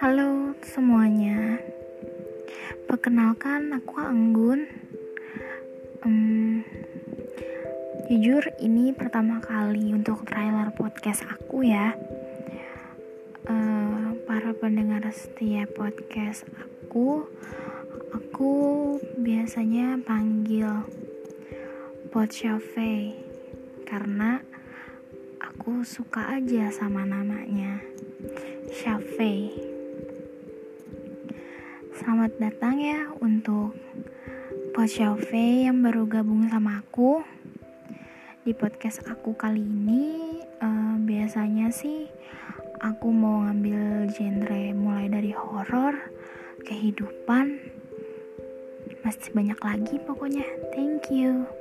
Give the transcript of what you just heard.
Halo semuanya, perkenalkan aku Anggun. Um, jujur ini pertama kali untuk trailer podcast aku ya. Uh, para pendengar setia podcast aku, aku biasanya panggil Pot Cafe karena aku suka aja sama namanya. Shafe. Selamat datang ya untuk Pod Shafe yang baru gabung sama aku. Di podcast aku kali ini uh, biasanya sih aku mau ngambil genre mulai dari horor, kehidupan, masih banyak lagi pokoknya. Thank you.